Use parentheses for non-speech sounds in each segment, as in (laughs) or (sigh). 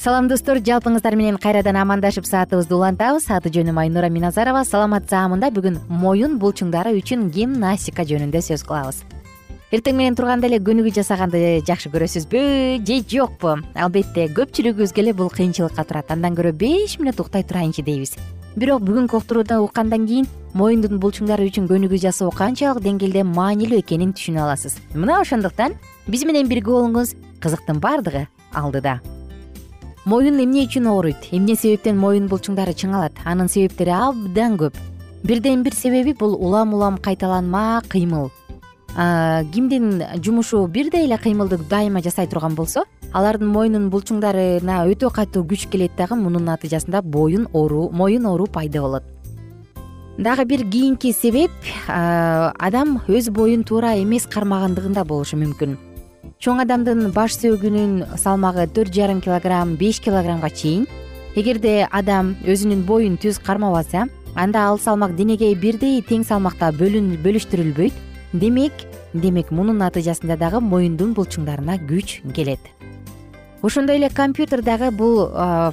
салам достор. Жалпыңыздар менен кайрадан амандашып саатыбызды улантабыз. Аты жөнүм айнура миназарова. Саламат саамында бүгүн моюн булчуңдары үчүн гимнастика жөнүндө сөз кылабыз. Эртең менен турганда эле көнүгүү жасаганды жакшы көрөсүзбү? Же жокпу? Албетте көпчүлүгүбүзгө эле бул кыйынчылыкка турат. Андан көрө беш мүнөт уктай турайынчы дейбиз. Бирок бүгүнкү уккандан кийин моюндун булчуңдары үчүн көнүгүү жасоо канчалык деңгээлде маанилүү экенин түшүнө аласыз. Мына ошондуктан биз менен бирге болуңуз кызыктын баардыгы алдыда моюн эмне үчүн ооруйт? Эмне себептен моюн булчуңдары чыңалат? Анын себептери абдан көп. Бирден бир себеби бул улам улам кайталанма кыймыл. Кимдин жумушу бирдей эле кыймылды дайыма жасай турган болсо алардын моюнун булчуңдарына өтө катуу күч келет дагы мунун натыйжасында боюн оору моюн оору пайда болот. Дагы бир кийинки себеп адам өз боюн туура эмес кармагандыгында болушу мүмкүн чоң адамдын баш сөөгүнүн салмагы төрт жарым килограмм беш килограммга чейин. Эгерде адам өзүнүн боюн түз кармабаса анда ал салмак денеге бирдей тең салмакта бөлүштүрүлбөйт. Демек демек мунун натыйжасында дагы моюндун булчуңдарына күч келет. Ошондой эле компьютер дагы бул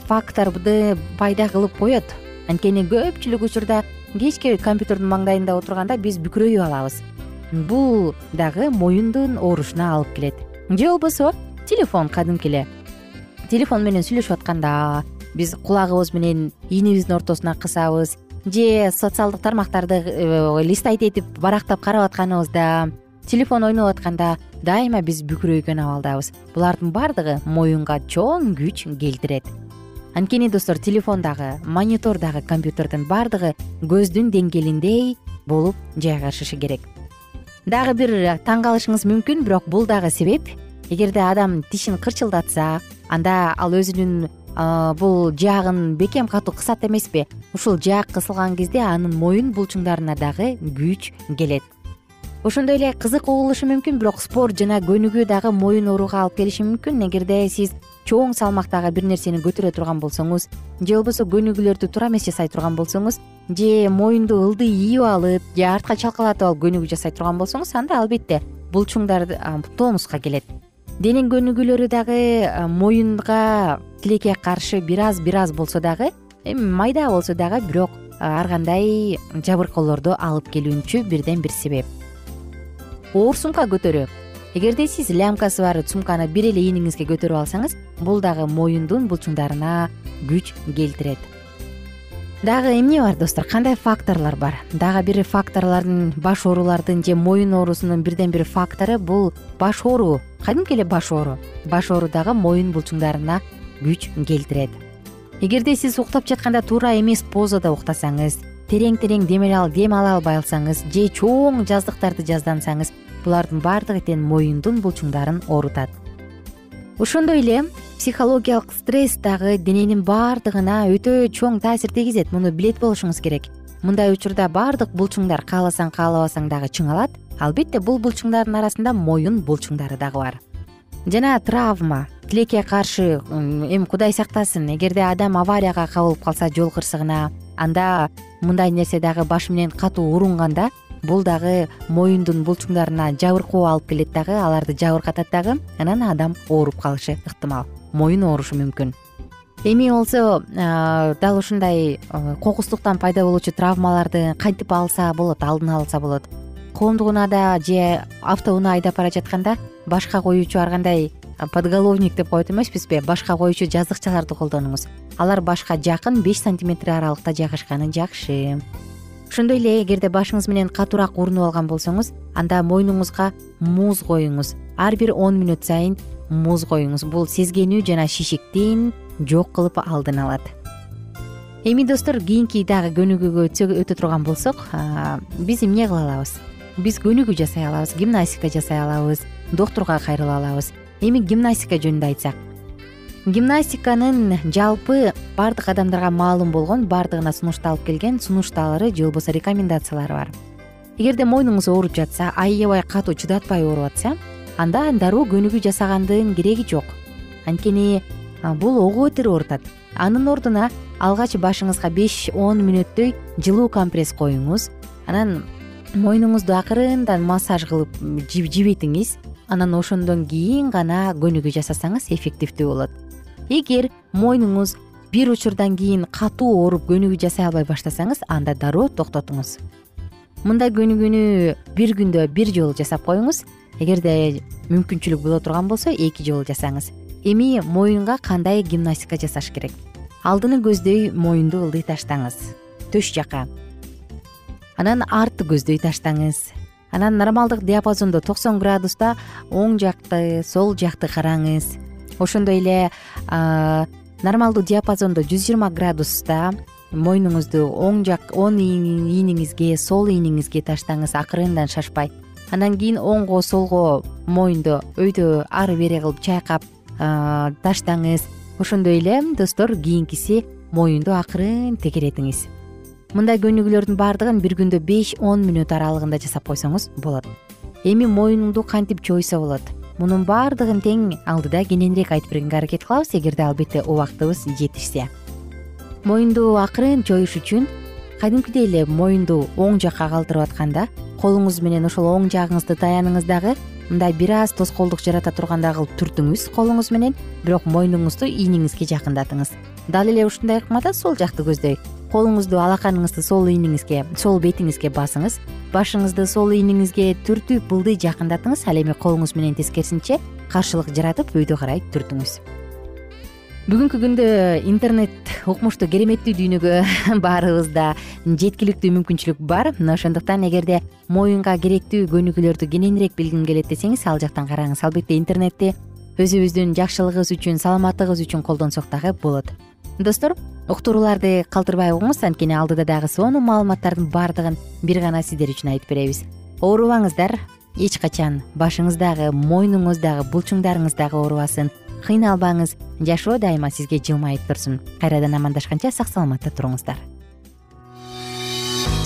факторду пайда кылып коет. Анткени көпчүлүк учурда кечке компьютердин маңдайында отурганда биз бүкүрөйүп алабыз. Бул дагы моюндун оорушуна алып келет же болбосо телефон кадимки эле телефон менен сүйлөшүп атканда биз кулагыбыз менен ийнибиздин ортосуна кысабыз же социалдык тармактарды э, листать этип барактап карап атканыбызда телефон ойноп атканда дайыма биз бүкүрөйгөн абалдабыз. Булардын баардыгы моюнга чоң күч келтирет. Анткени достор телефон дагы монитор дагы компьютердин баардыгы көздүн деңгээлиндей болуп жайгашышы керек дагы бир таң калышыңыз мүмкүн бирок бул дагы себеп. Эгерде адам тишин кырчылдатса анда ал өзүнүн бул жаагын бекем катуу кысат эмеспи. Ушул жаак кысылган кезде анын моюн булчуңдарына дагы күч келет. Ошондой эле кызык угулушу мүмкүн бирок спорт жана көнүгүү дагы моюн ооруга алып келиши мүмкүн. Эгерде сиз чоң салмактагы бир нерсени көтөрө турган болсоңуз же болбосо көнүгүүлөрдү туура эмес жасай турган болсоңуз же моюнду ылдый ийип алып же артка чалкалатып алып көнүгүү жасай турган болсоңуз анда албетте булчуңдар тонуска келет. Дене көнүгүүлөрү дагы моюнга тилекке каршы бир аз бир аз болсо дагы эми майда болсо дагы бирок ар кандай жабыркоолорду алып келүүчү бирден бир себеп. Оор сумка көтөрүү эгерде сиз лямкасы бар сумканы бир эле ийниңизге көтөрүп алсаңыз бул дагы моюндун булчуңдарына күч келтирет. Дагы эмне бар достор? Кандай факторлор бар? Дагы бир факторлордун баш оорулардын же моюн оорусунун бирден бир фактору бул баш оору. Кадимки эле баш оору? Баш оору дагы моюн булчуңдарына күч келтирет. Эгерде сиз уктап жатканда туура эмес позада уктасаңыз терең терең дем ала албай алсаңыз же чоң жаздыктарды жаздансаңыз булардын баардыгы тең моюндун булчуңдарын оорутат ошондой эле психологиялык стресс дагы дененин баардыгына өтө чоң таасир тийгизет. Муну билет болушуңуз керек. Мындай учурда баардык булчуңдар кааласаң каалабасаң дагы чыңалат. Албетте бул булчуңдардын арасында моюн булчуңдары дагы бар. Жана травма. Тилекке каршы эми кудай сактасын? Эгерде адам аварияга кабылып калса жол кырсыгына анда мындай нерсе дагы баш менен катуу урунганда бул дагы моюндун булчуңдарына жабыркоо алып келет дагы аларды жабыркатат дагы анан адам ооруп калышы ыктымал. Моюн оорушу мүмкүн. Эми болсо дал ушундай кокустуктан пайда болуучу травмаларды кантип алса болот алдын алса болот. Коомдук унаада же автоунаа айдап бара жатканда башка коюучу ар кандай подголовник деп коет эмеспизби? Башка коюучу жаздыкчаларды колдонуңуз. Алар башка жакын беш сантиметр аралыкта жайгашканы жакшы ошондой эле эгерде башыңыз менен катуураак урунуп алган болсоңуз анда мойнуңузга муз коюңуз. Ар бир он мүнөт сайын муз коюңуз. Бул сезгенүү жана шишиктин жок кылып алдын алат. Эми достор кийинки дагы көнүгүүгө өтө турган болсок биз эмне кыла алабыз? Биз көнүгүү жасай алабыз гимнастика жасай алабыз доктурга кайрыла алабыз. Эми гимнастика жөнүндө айтсак гимнастиканын жалпы баардык адамдарга маалым болгон баардыгына сунушталып келген сунушталары же болбосо рекомендациялары бар. Эгерде мойнуңуз ооруп жатса аябай катуу чыдатпай ооруп атса анда дароо көнүгүү жасагандын кереги жок. Анткени бул ого бетер оорутат анын ордуна алгач башыңызга беш он мүнөттөй жылуу компресс коюңуз. Анан мойнуңузду акырындан массаж кылып жибитиңиз. Анан ошондон кийин гана көнүгүү жасасаңыз эффективдүү болот эгер мойнуңуз бир учурдан кийин катуу ооруп көнүгүү жасай албай баштасаңыз анда дароо токтотуңуз. Мындай көнүгүүнү бир күндө бир жолу жасап коюңуз. Эгерде мүмкүнчүлүк боло турган болсо эки жолу жасаңыз. Эми моюнга кандай гимнастика жасаш керек? Алдыны көздөй моюнду ылдый таштаңыз. Төш жака. Анан артты көздөй таштаңыз. Анан нормалдык диапазондо токсон градуста оң жакты сол жакты караңыз ошондой эле нормалдуу диапазондо жүз жыйырма градуста мойнуңузду оң жак оң ийниңизге сол ийниңизге таштаңыз акырындан шашпай. Андан кийин оңго солго моюнду өйдө ары бери кылып чайкап таштаңыз. Ошондой эле достор кийинкиси моюнду акырын текеретиңиз. Мындай көнүгүүлөрдүн баардыгын бир күндө беш он мүнөт аралыгында жасап койсоңуз болот. Эми моюнуңду кантип чойсо болот мунун баардыгын тең алдыда кененирээк айтып бергенге аракет кылабыз. Эгерде албетте убактыбыз жетишсе. Моюнду акырын чоюш үчүн кадимкидей эле моюнду оң жакка калтырып атканда колуңуз менен ошол оң жагыңызды таяныңыз дагы мындай бир аз тоскоолдук жарата тургандай кылып түртүңүз колуңуз менен бирок мойнуңузду ийниңизге жакындатыңыз. Дал эле ушундай ыкмада сол жакты көздөй колуңузду алаканыңызды сол ийниңизге сол бетиңизге басыңыз. Башыңызды сол ийниңизге түртүп ылдый жакындатыңыз. Ал эми колуңуз менен тескерисинче каршылык жаратып өйдө карай түртүңүз. Бүгүнкү күндө интернет укмуштуу кереметтүү дүйнөгө (laughs) баарыбызда жеткиликтүү мүмкүнчүлүк бар. Мына ошондуктан эгерде моюнга керектүү көнүгүүлөрдү кененирээк билгим келет десеңиз ал жактан караңыз. Албетте интернетти өзүбүздүн жакшылыгыбыз үчүн саламаттыгыбыз үчүн колдонсок дагы болот достор уктурууларды калтырбай угуңуз анткени алдыда дагы сонун маалыматтардын баардыгын бир гана сиздер үчүн айтып беребиз. Оорубаңыздар эч качан башыңыз дагы мойнуңуз дагы булчуңдарыңыз дагы оорубасын. Кыйналбаңыз жашоо дайыма сизге жылмайып турсун. Кайрадан амандашканча сак саламатта туруңуздар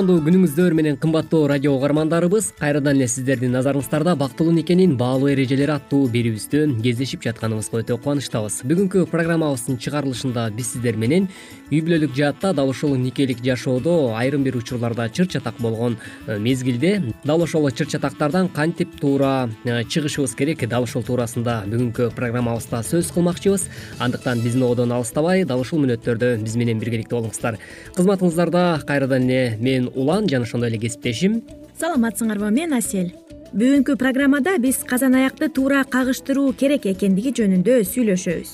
кутмандуу күнүңүздөр менен кымбаттуу радио угармандарыбыз кайрадан эле сиздердин назарыңыздарда бактылуу никенин баалуу эрежелери аттуу берүүбүздөн кездешип жатканыбызга өтө кубанычтабыз. Бүгүнкү программабыздын чыгарылышында биз сиздер менен үй бүлөлүк жаатта дал ушул никелик жашоодо айрым бир учурларда чыр чатак болгон э, мезгилде дал ошол чыр чатактардан кантип туура э, чыгышыбыз керек дал ушул туурасында бүгүнкү программабызда сөз кылмакчыбыз. Андыктан биздин одон алыстабай дал ушул мүнөттөрдө биз менен биргеликте болуңуздар. Кызматыңыздарда кайрадан эле мен улан жана ошондой эле кесиптешим. Саламатсыңарбы мен асель бүгүнкү программада биз казан аякты туура кагыштыруу керек экендиги жөнүндө сүйлөшөбүз.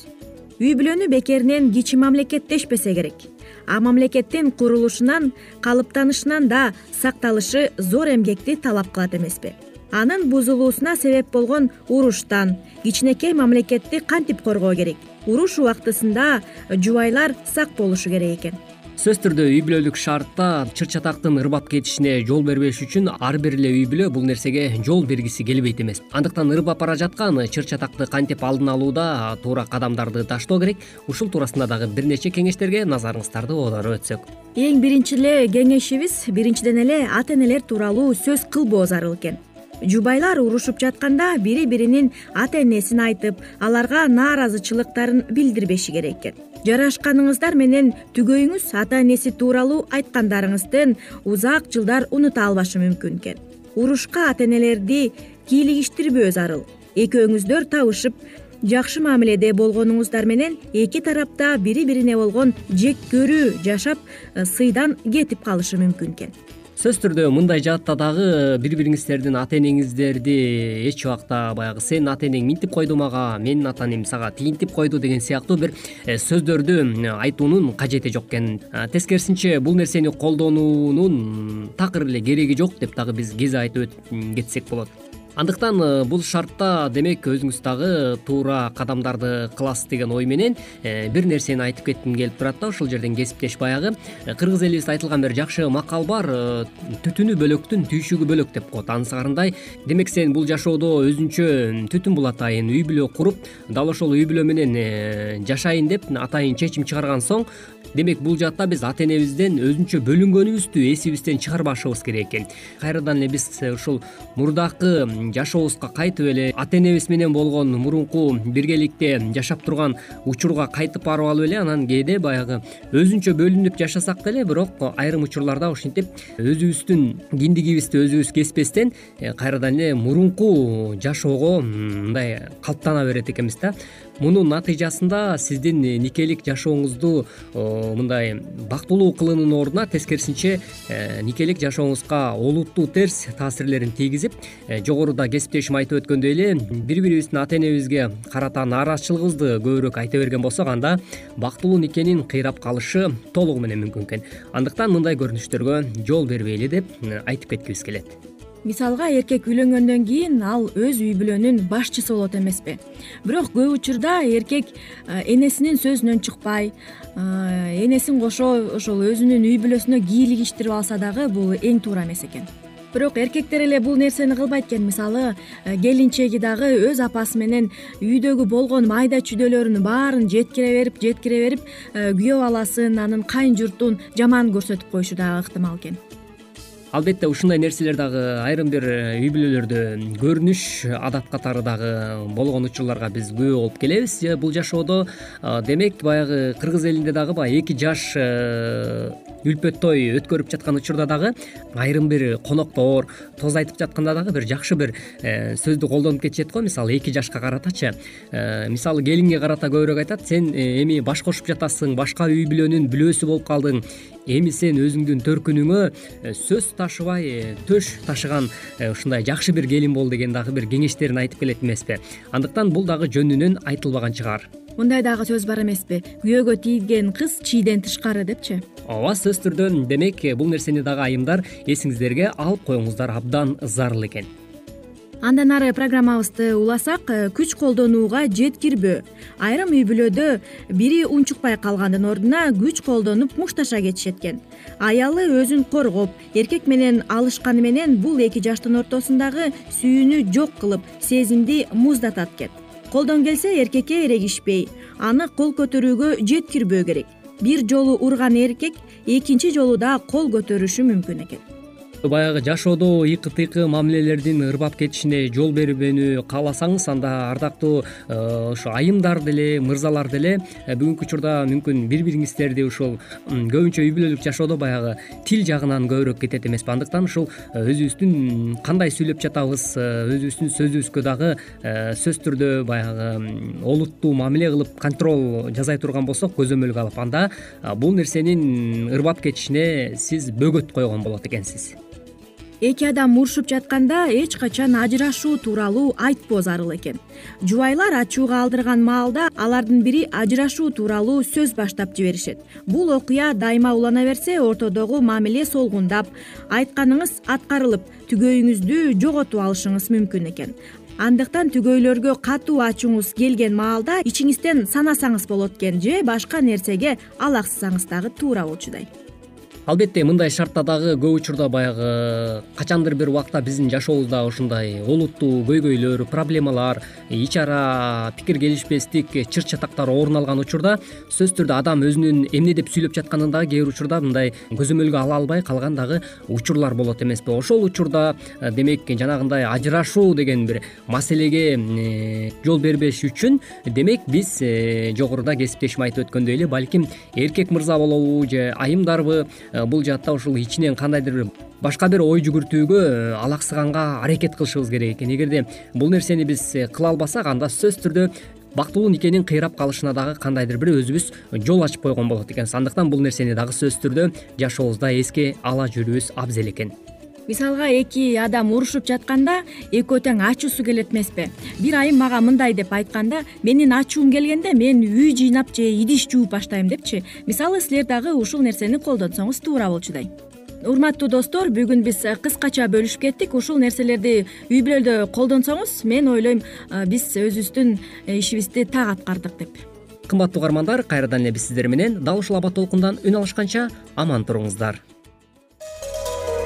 Үй бүлөнү бекеринен кичи мамлекеттешпесе керек. А мамлекеттин курулушунан калыптанышынан да сакталышы зор эмгекти талап кылат эмеспи. Анын бузулуусуна себеп болгон уруштан кичинекей мамлекетти кантип коргоо керек? Уруш убактысында жубайлар сак болушу керек экен сөзсүз түрдө үй бүлөлүк шартта чыр чатактын ырбап кетишине жол бербеш үчүн ар бир эле үй бүлө бул нерсеге жол бергиси келбейт эмес. Андыктан ырбап бара жаткан чыр чатакты кантип алдын алууда туура кадамдарды таштоо керек. Ушул туурасында дагы бир нече кеңештерге назарыңыздарды оодарып өтсөк. Эң биринчи эле кеңешибиз биринчиден эле ата энелер тууралуу сөз кылбоо зарыл экен. Жубайлар урушуп жатканда бири биринин ата энесин айтып аларга нааразычылыктарын билдирбеши керек экен жарашканыңыздар менен түгөйүңүз ата энеси тууралуу айткандарыңыздын узак жылдар унута албашы мүмкүн экен. Урушка ата энелерди кийлигиштирбөө зарыл экөөңүздөр табышып жакшы мамиледе болгонуңуздар менен эки тарапта бири бирине болгон жек көрүү жашап сыйдан кетип калышы мүмкүн экен сөзсүз түрдө мындай жаатта дагы бири бириңиздердин ата энеңиздерди эч убакта баягы сенин ата энең минтип койду мага менин ата энем сага тигинтип койду деген сыяктуу бир э, сөздөрдү айтуунун кажети жок экен. Тескерисинче бул нерсени колдонуунун такыр эле кереги жок деп дагы биз кесе айтып кетсек болот андыктан э, бул шартта демек өзүңүз дагы туура кадамдарды кыласыз деген ой менен э, бир нерсени айтып кетким келип турат да ушул жерден кесиптеш баягы. Э, кыргыз элибизде айтылган бир жакшы макал бар түтүнү бөлөктүн түйшүгү бөлөк деп коет анысыңарындай демек сен бул жашоодо өзүнчө түтүн булатайын үй бүлө куруп дал ошол үй бүлө менен жашайын деп атайын чечим чыгарган соң демек бул жакта биз ата энебизден өзүнчө бөлүнгөнүбүздү эсибизден чыгарбашыбыз керек экен. Кайрадан эле биз ушул мурдакы жашообузга кайтып эле ата энебиз менен болгон мурунку биргеликте жашап турган учурга кайтып барып алып эле анан кээде баягы өзүнчө бөлүнүп жашасак деле бирок айрым учурларда ушинтип өзүбүздүн киндигибизди өзүбүз кеспестен э, кайрадан эле мурунку жашоого мындай калыптана берет экенбиз да мунун натыйжасында сиздин никелик жашооңузду мындай бактылуу кылуунун ордуна тескерисинче э, никелик жашооңузга олуттуу терс таасирлерин тийгизип э, жогоруда кесиптешим айтып өткөндөй эле бири бирибиздин ата энебизге карата нааразычылыгыбызды көбүрөөк айта берген болсок анда бактылуу никенин кыйрап калышы толугу менен мүмкүн экен. Андыктан мындай көрүнүштөргө жол бербейли деп э, айтып кеткибиз келет мисалга эркек үйлөнгөндөн кийин ал өз үй бүлөнүн башчысы болот эмеспи. Бирок көп учурда эркек энесинин сөзүнөн чыкпай энесин кошо ошол өзүнүн үй бүлөсүнө кийлигиштирип алса дагы бул эң туура эмес экен. Бирок эркектер эле бул нерсени кылбайт экен. Мисалы келинчеги дагы өз апасы менен үйдөгү болгон майда чүйдөлөрүн баарын жеткире берип жеткире берип күйөө баласын анын кайын журтун жаман көрсөтүп коюшу дагы ыктымал экен албетте ушундай нерселер дагы айрым бир э, үй бүлөлөрдө көрүнүш адат катары дагы болгон учурларга биз күбө болуп келебиз. Бул жашоодо демек баягы кыргыз элинде дагы баягы эки жаш э, үлпөт той өткөрүп жаткан учурда дагы айрым бир коноктор тоз айтып жатканда дагы бир жакшы бир э, сөздү колдонуп кетишет го. Мисалы эки жашка каратачы. Мисалы келинге карата көбүрөөк айтат сен эми баш кошуп жатасың башка үй бүлөнүн бүлөсү болуп калдың. Эми сен өзүңдүн төркүнүңө э, сөз ташыбай э, төш ташыган э, ушундай жакшы бир келин бол деген дагы бир кеңештерин айтып келет эмеспи. Андыктан бул дагы жөнүнөн айтылбаган чыгар мындай дагы сөз бар эмеспи. Күйөөгө тийген кыз чийден тышкары депчи. Ооба сөзсүз түрдө демек бул нерсени дагы айымдар эсиңиздерге алып коюңуздар абдан зарыл экен. Андан ары программабызды уласак э, күч колдонууга жеткирбөө айрым үй бүлөдө бири унчукпай калгандын ордуна күч колдонуп мушташа кетишет экен аялы өзүн коргоп эркек менен алышканы менен бул эки жаштын ортосундагы сүйүүнү жок кылып сезимди муздатат экен колдон келсе эркекке эрегишпей аны кол көтөрүүгө жеткирбөө керек. Бир жолу урган эркек экинчи жолу да кол көтөрүшү мүмкүн экен баягы жашоодо ыйкы тыйкы мамилелердин ырбап кетишине жол бербөөнү кааласаңыз анда ардактуу э, ушу айымдар деле мырзалар деле э, бүгүнкү учурда мүмкүн бири бириңиздерди ушул көбүнчө үй бүлөлүк жашоодо баягы тил жагынан көбүрөөк кетет эмеспи андыктан ушул э, өзүбүздүн кандай сүйлөп жатабыз өзүбүздүн сөзүбүзгө дагы сөзсүз түрдө баягы олуттуу мамиле кылып контроль жасай турган болсок көзөмөлгө алып анда бул нерсенин ырбап кетишине сиз бөгөт койгон болот экенсиз эки адам урушуп жатканда эч качан ажырашуу тууралуу айтпоо зарыл экен. Жубайлар ачууга алдырган маалда алардын бири ажырашуу тууралуу сөз баштап жиберишет. Бул окуя дайыма улана берсе ортодогу мамиле солгундап айтканыңыз аткарылып түгөйүңүздү жоготуп алышыңыз мүмкүн экен. Андыктан түгөйлөргө катуу ачууңуз келген маалда ичиңизден санасаңыз болот экен же башка нерсеге алаксысаңыз дагы туура болчудай албетте мындай шартта дагы көп учурда баягы качандыр бир убакта биздин жашообузда ушундай олуттуу көйгөйлөр проблемалар ич ара пикир келишпестик чыр чатактар орун алган учурда сөзсүз түрдө адам өзүнүн эмне деп сүйлөп жатканын дагы кээ бир учурда мындай көзөмөлгө ала албай калган дагы учурлар болот эмеспи. Ошол учурда э, демек жанагындай ажырашуу деген бир маселеге э, жол бербеш үчүн демек биз э, жогоруда кесиптешим айтып өткөндөй эле балким эркек мырза болобу же айымдарбы бул жаатта ушул ичинен кандайдыр бир башка бир ой жүгүртүүгө э, алаксыганга аракет кылышыбыз керек экен. Эгерде бул нерсени биз э, кыла албасак анда сөзсүз түрдө бактылуу никенин кыйрап калышына дагы кандайдыр бир өзүбүз жол ачып койгон болот экенбиз. Андыктан бул нерсени дагы сөзсүз түрдө жашообузда эске ала жүрүүбүз абзел экен мисалга эки адам урушуп жатканда экөө тең ачуусу келет эмеспи. Бир айым мага мындай деп айтканда менин ачуум келгенде мен үй жыйнап же идиш жууп баштайм депчи. Мисалы силер дагы ушул нерсени колдонсоңуз туура болчудай урматтуу достор бүгүн биз кыскача бөлүшүп кеттик. Ушул нерселерди үй бүлөдө колдонсоңуз мен ойлойм биз өзүбүздүн ишибизди так аткардык деп. Кымбаттуу угармандар кайрадан эле биз сиздер менен дал ушул аба толкундан үн алышканча аман туруңуздар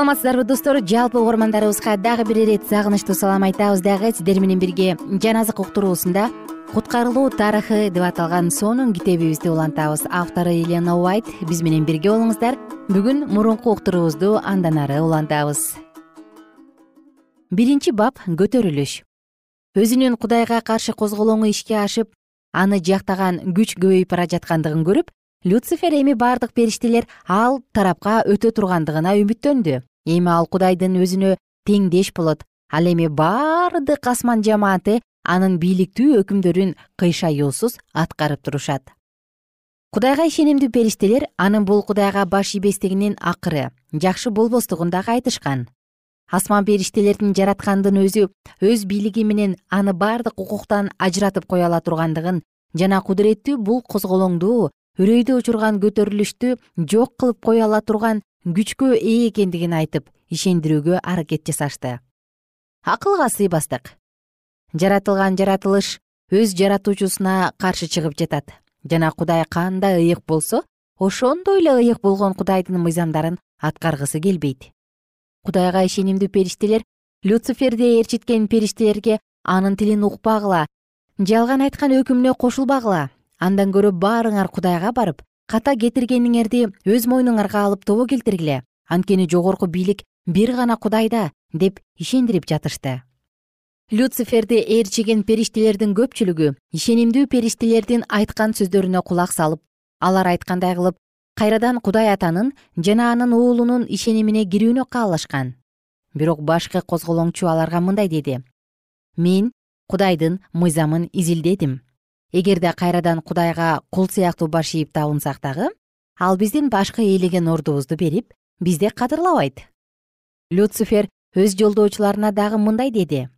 саламатсыздарбы достор? Жалпы угармандарыбызга дагы бир ирет сагынычтуу салам айтабыз дагы сиздер менен бирге жан азык уктуруусунда куткарылуу тарыхы деп аталган сонун китебибизди улантабыз. Автору елена уайт биз менен бирге болуңуздар. Бүгүн мурунку уктуруубузду андан ары улантабыз. Биринчи бап көтөрүлүш. Өзүнүн кудайга каршы козголоңу ишке ашып аны жактаган күч көбөйүп бара жаткандыгын көрүп люцифер эми бардык периштелер ал тарапка өтө тургандыгына үмүттөндү эми ал кудайдын өзүнө теңдеш болот. Ал эми баардык асман жамааты анын бийликтүү өкүмдөрүн кыйшаюусуз аткарып турушат. Кудайга ишенимдүү периштелер анын бул кудайга баш ийбестигинин акыры жакшы болбостугун дагы айтышкан асман периштелердин жараткандын өзү өз бийлиги менен аны бардык укуктан ажыратып кое ала тургандыгын жана кудуреттүү бул козголоңду үрөйдү учурган көтөрүлүштү жок кылып кое ала турган күчкө ээ экендигин айтып ишендирүүгө аракет жасашты. Акылга сыйбастык жаратылган жаратылыш өз жаратуучусуна каршы чыгып жатат. Жана кудай кандай ыйык болсо ошондой эле ыйык болгон кудайдын мыйзамдарын аткаргысы келбейт. Кудайга ишенимдүү периштелер люциферди ээрчиткен периштелерге анын тилин укпагыла жалган айткан өкүмүнө кошулбагыла. Андан көрө баарыңар кудайга барып ката кетиргениңерди өз мойнуңарга алып тобо келтиргиле. Анткени жогорку бийлик бир гана кудайда деп ишендирип жатышты. Люциферди ээрчиген периштелердин көпчүлүгү ишенимдүү периштелердин айткан сөздөрүнө кулак салып алар айткандай кылып кайрадан кудай атанын жана анын уулунун ишенимине кирүүнү каалашкан. Бирок башкы козголоңчу аларга мындай деди. Мен кудайдын мыйзамын изилдедим эгерде кайрадан кудайга кул сыяктуу баш ийип табынсак дагы ал биздин башкы ээлеген ордубузду берип бизди кадырлабайт. Люцифер өз жолдоочуларына дагы мындай деди.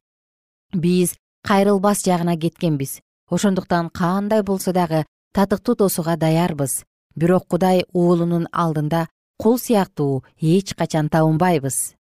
Биз кайрылбас жагына кеткенбиз. Ошондуктан кандай болсо дагы татыктуу тосууга даярбыз. Бирок кудай уулунун алдында кул сыяктуу эч качан табынбайбыз.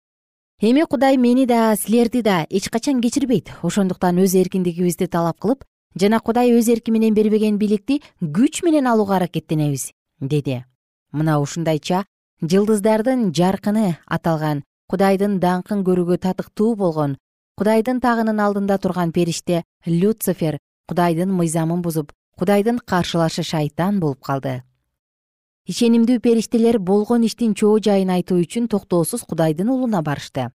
Эми кудай мени да силерди да эч качан кечирбейт. Ошондуктан өз эркиндигибизди талап кылып жана кудай өз эрки менен бербеген бийликти күч менен алууга аракеттенебиз деди. Мына ушундайча жылдыздардын жаркыны аталган кудайдын даңкын көрүүгө татыктуу болгон кудайдын тагынын алдында турган периште люцифер кудайдын мыйзамын бузуп кудайдын каршылашы шайтан болуп калды. Ишенимдүү периштелер болгон иштин чоо жайын айтуу үчүн токтоосуз кудайдын улуна барышты.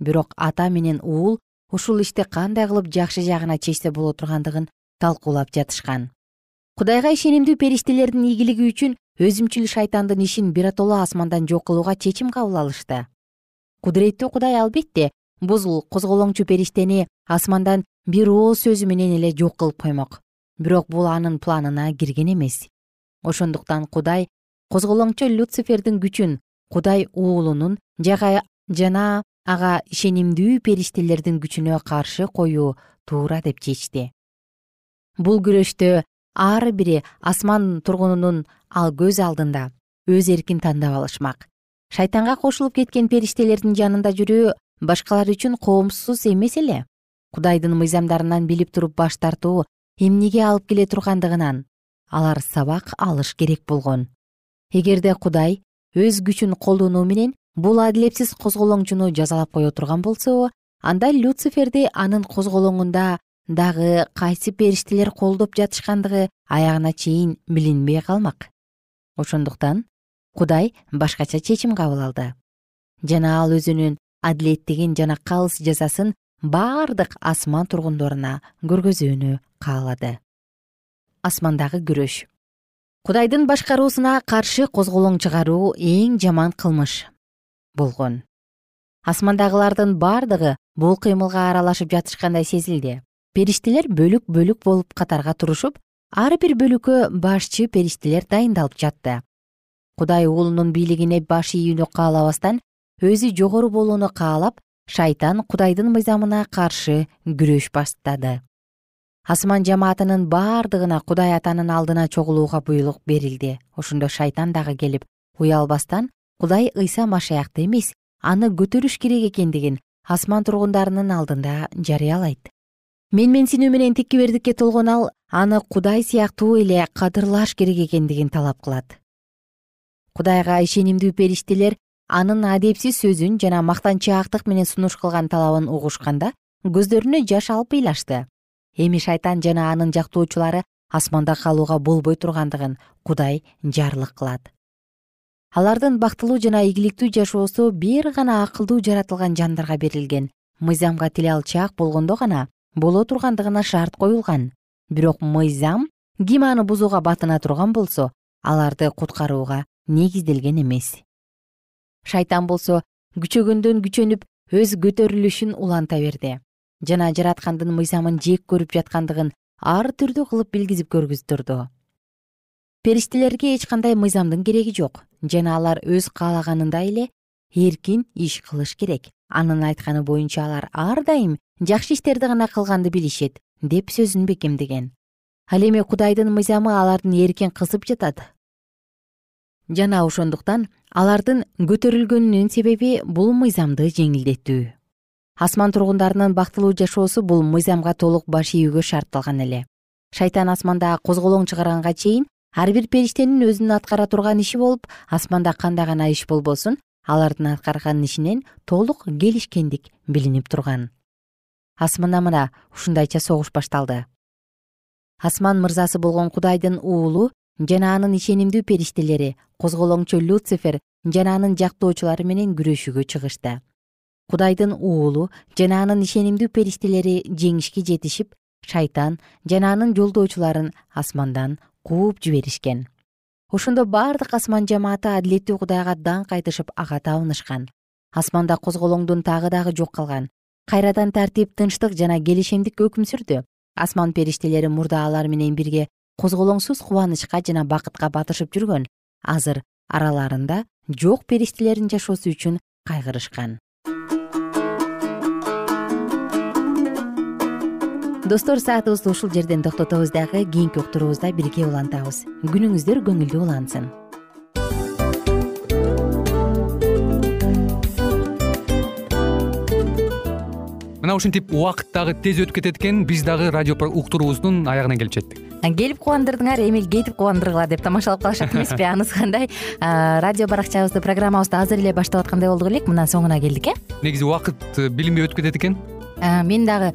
Бирок ата менен уул ушул ишти кандай кылып жакшы жагына чечсе боло тургандыгын талкуулап жатышкан. Кудайга ишенимдүү периштелердин ийгилиги үчүн өзүмчүл шайтандын ишин биротоло асмандан жок кылууга чечим кабыл алышты. Кудуреттүү кудай албетте бул козголоңчу периштени асмандан бир ооз сөзү менен эле жок кылып коймок. Бирок бул анын планына кирген эмес. Ошондуктан кудай козголоңчу люцифердин күчүн кудай уулунун жана ага ишенимдүү периштелердин күчүнө каршы коюу туура деп чечти. Бул күрөштө ар бири асман тургунунун ал көз алдында өз эркин тандап алышмак. Шайтанга кошулуп кеткен периштелердин жанында жүрүү башкалар үчүн коомсуз эмес эле. Кудайдын мыйзамдарынан билип туруп баш тартуу эмнеге алып келе тургандыгынан алар сабак алыш керек болгон. Эгерде кудай өз күчүн колдонуу менен бул адилетсиз козголоңчуну жазалап кое турган болсо анда люциферди анын козголоңунда дагы кайсы периштелер колдоп жатышкандыгы аягына чейин билинбей калмак. Ошондуктан кудай башкача чечим кабыл алды. Жана ал өзүнүн адилеттигин жана калыс жазасын бардык асман тургундоруна көргөзүүнү каалады. Асмандагы күрөш. Кудайдын башкаруусуна каршы козголоң чыгаруу эң жаман кылмыш болгон. Асмандагылардын бардыгы бул кыймылга аралашып жатышкандай сезилди. Периштелер бөлүк бөлүк болуп катарга турушуп ар бир бөлүккө башчы периштелер дайындалып жатты. Кудай уулунун бийлигине баш ийүүнү каалабастан өзү жогору болууну каалап шайтан кудайдын мыйзамына каршы күрөш баштады асман жамаатынын бардыгына кудай атанын алдына чогулууга буйрук берилди. Ошондо шайтан дагы келип уялбастан кудай ыйса машаякты эмес аны көтөрүш керек экендигин асман тургундарынын алдында жарыялайт. Менменсинүү менен текебердикке толгон ал аны кудай сыяктуу эле кадырлаш керек экендигин талап кылат. Кудайга ишенимдүү периштелер анын адепсиз сөзүн жана мактанчаактык менен сунуш кылган талабын угушканда көздөрүнө жаш алып ыйлашты. Эми шайтан жана анын жактоочулары асманда калууга болбой тургандыгын кудай жарлык кылат алардын бактылуу жана ийгиликтүү жашоосу бир гана акылдуу жаратылган жандарга берилген. Мыйзамга тиле алчаак болгондо гана боло тургандыгына шарт коюлган. Бирок мыйзам ким аны бузууга батына турган болсо аларды куткарууга негизделген эмес. Шайтан болсо күчөгөндөн күчөнүп өз көтөрүлүшүн уланта берди. Жана жараткандын мыйзамын жек көрүп жаткандыгын ар түрдүү кылып билгизип көргүздүрдү периштелерге эч кандай мыйзамдын кереги жок. Жана алар өз каалаганындай эле эркин иш кылыш керек. Анын айтканы боюнча алар ар дайым жакшы иштерди гана кылганды билишет деп сөзүн бекемдеген. Ал эми кудайдын мыйзамы алардын эркин кысып жатат. Жана ошондуктан алардын көтөрүлгөнүнүн себеби бул мыйзамды жеңилдетүү. Асман тургундарынын бактылуу жашоосу бул мыйзамга толук баш ийүүгө шартталган эле. Шайтан асманда козголоң чыгарганга чейин ар бир периштенин өзүнүн аткара турган иши болуп асманда кандай гана иш болбосун алардын аткарган ишинен толук келишкендик билинип турган. Асманда мына ушундайча согуш башталды. Асман мырзасы болгон кудайдын уулу жана анын ишенимдүү периштелери козголоңчу люцифер жана анын жактоочулары менен күрөшүүгө чыгышты. Кудайдын уулу жана анын ишенимдүү периштелери жеңишке жетишип шайтан жана анын жолдоочуларын асмандан кууп жиберишкен. Ошондо бардык асман жамааты адилеттүү кудайга даңк айтышып ага табынышкан. Асманда козголоңдун тагы дагы жок калган. Кайрадан тартип тынчтык жана келишемдик өкүм сүрдү. Асман периштелери мурда алар менен бирге козголоңсуз кубанычка жана бакытка батышып жүргөн. Азыр араларында жок периштелердин жашоосу үчүн кайгырышкан достор саатыбызды ушул жерден токтотобуз дагы кийинки уктуруубузда бирге улантабыз. Күнүңүздөр көңүлдүү улансын. Мына ушинтип убакыт дагы тез өтүп кетет экен биз дагы радио уктуруубуздун аягына келип жеттик. Келип кубандырдыңар эми кетип кубандыргыла деп тамашалап калышат эмеспи (laughs) анысы кандай? Радио баракчабызды программабызды азыр эле баштап аткандай болдук элек мына соңуна келдик э? Негизи убакыт э, билинбей өтүп кетет экен мен дагы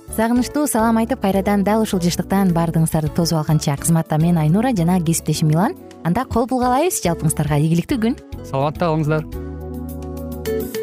сагынычтуу салам айтып кайрадан дал ушул жыштыктан баардыгыңыздарды тосуп алганча кызматта мен айнура жана кесиптешим милан. Анда кол булгалайбыз жалпыңыздарга ийгиликтүү күн. Саламатта калыңыздар.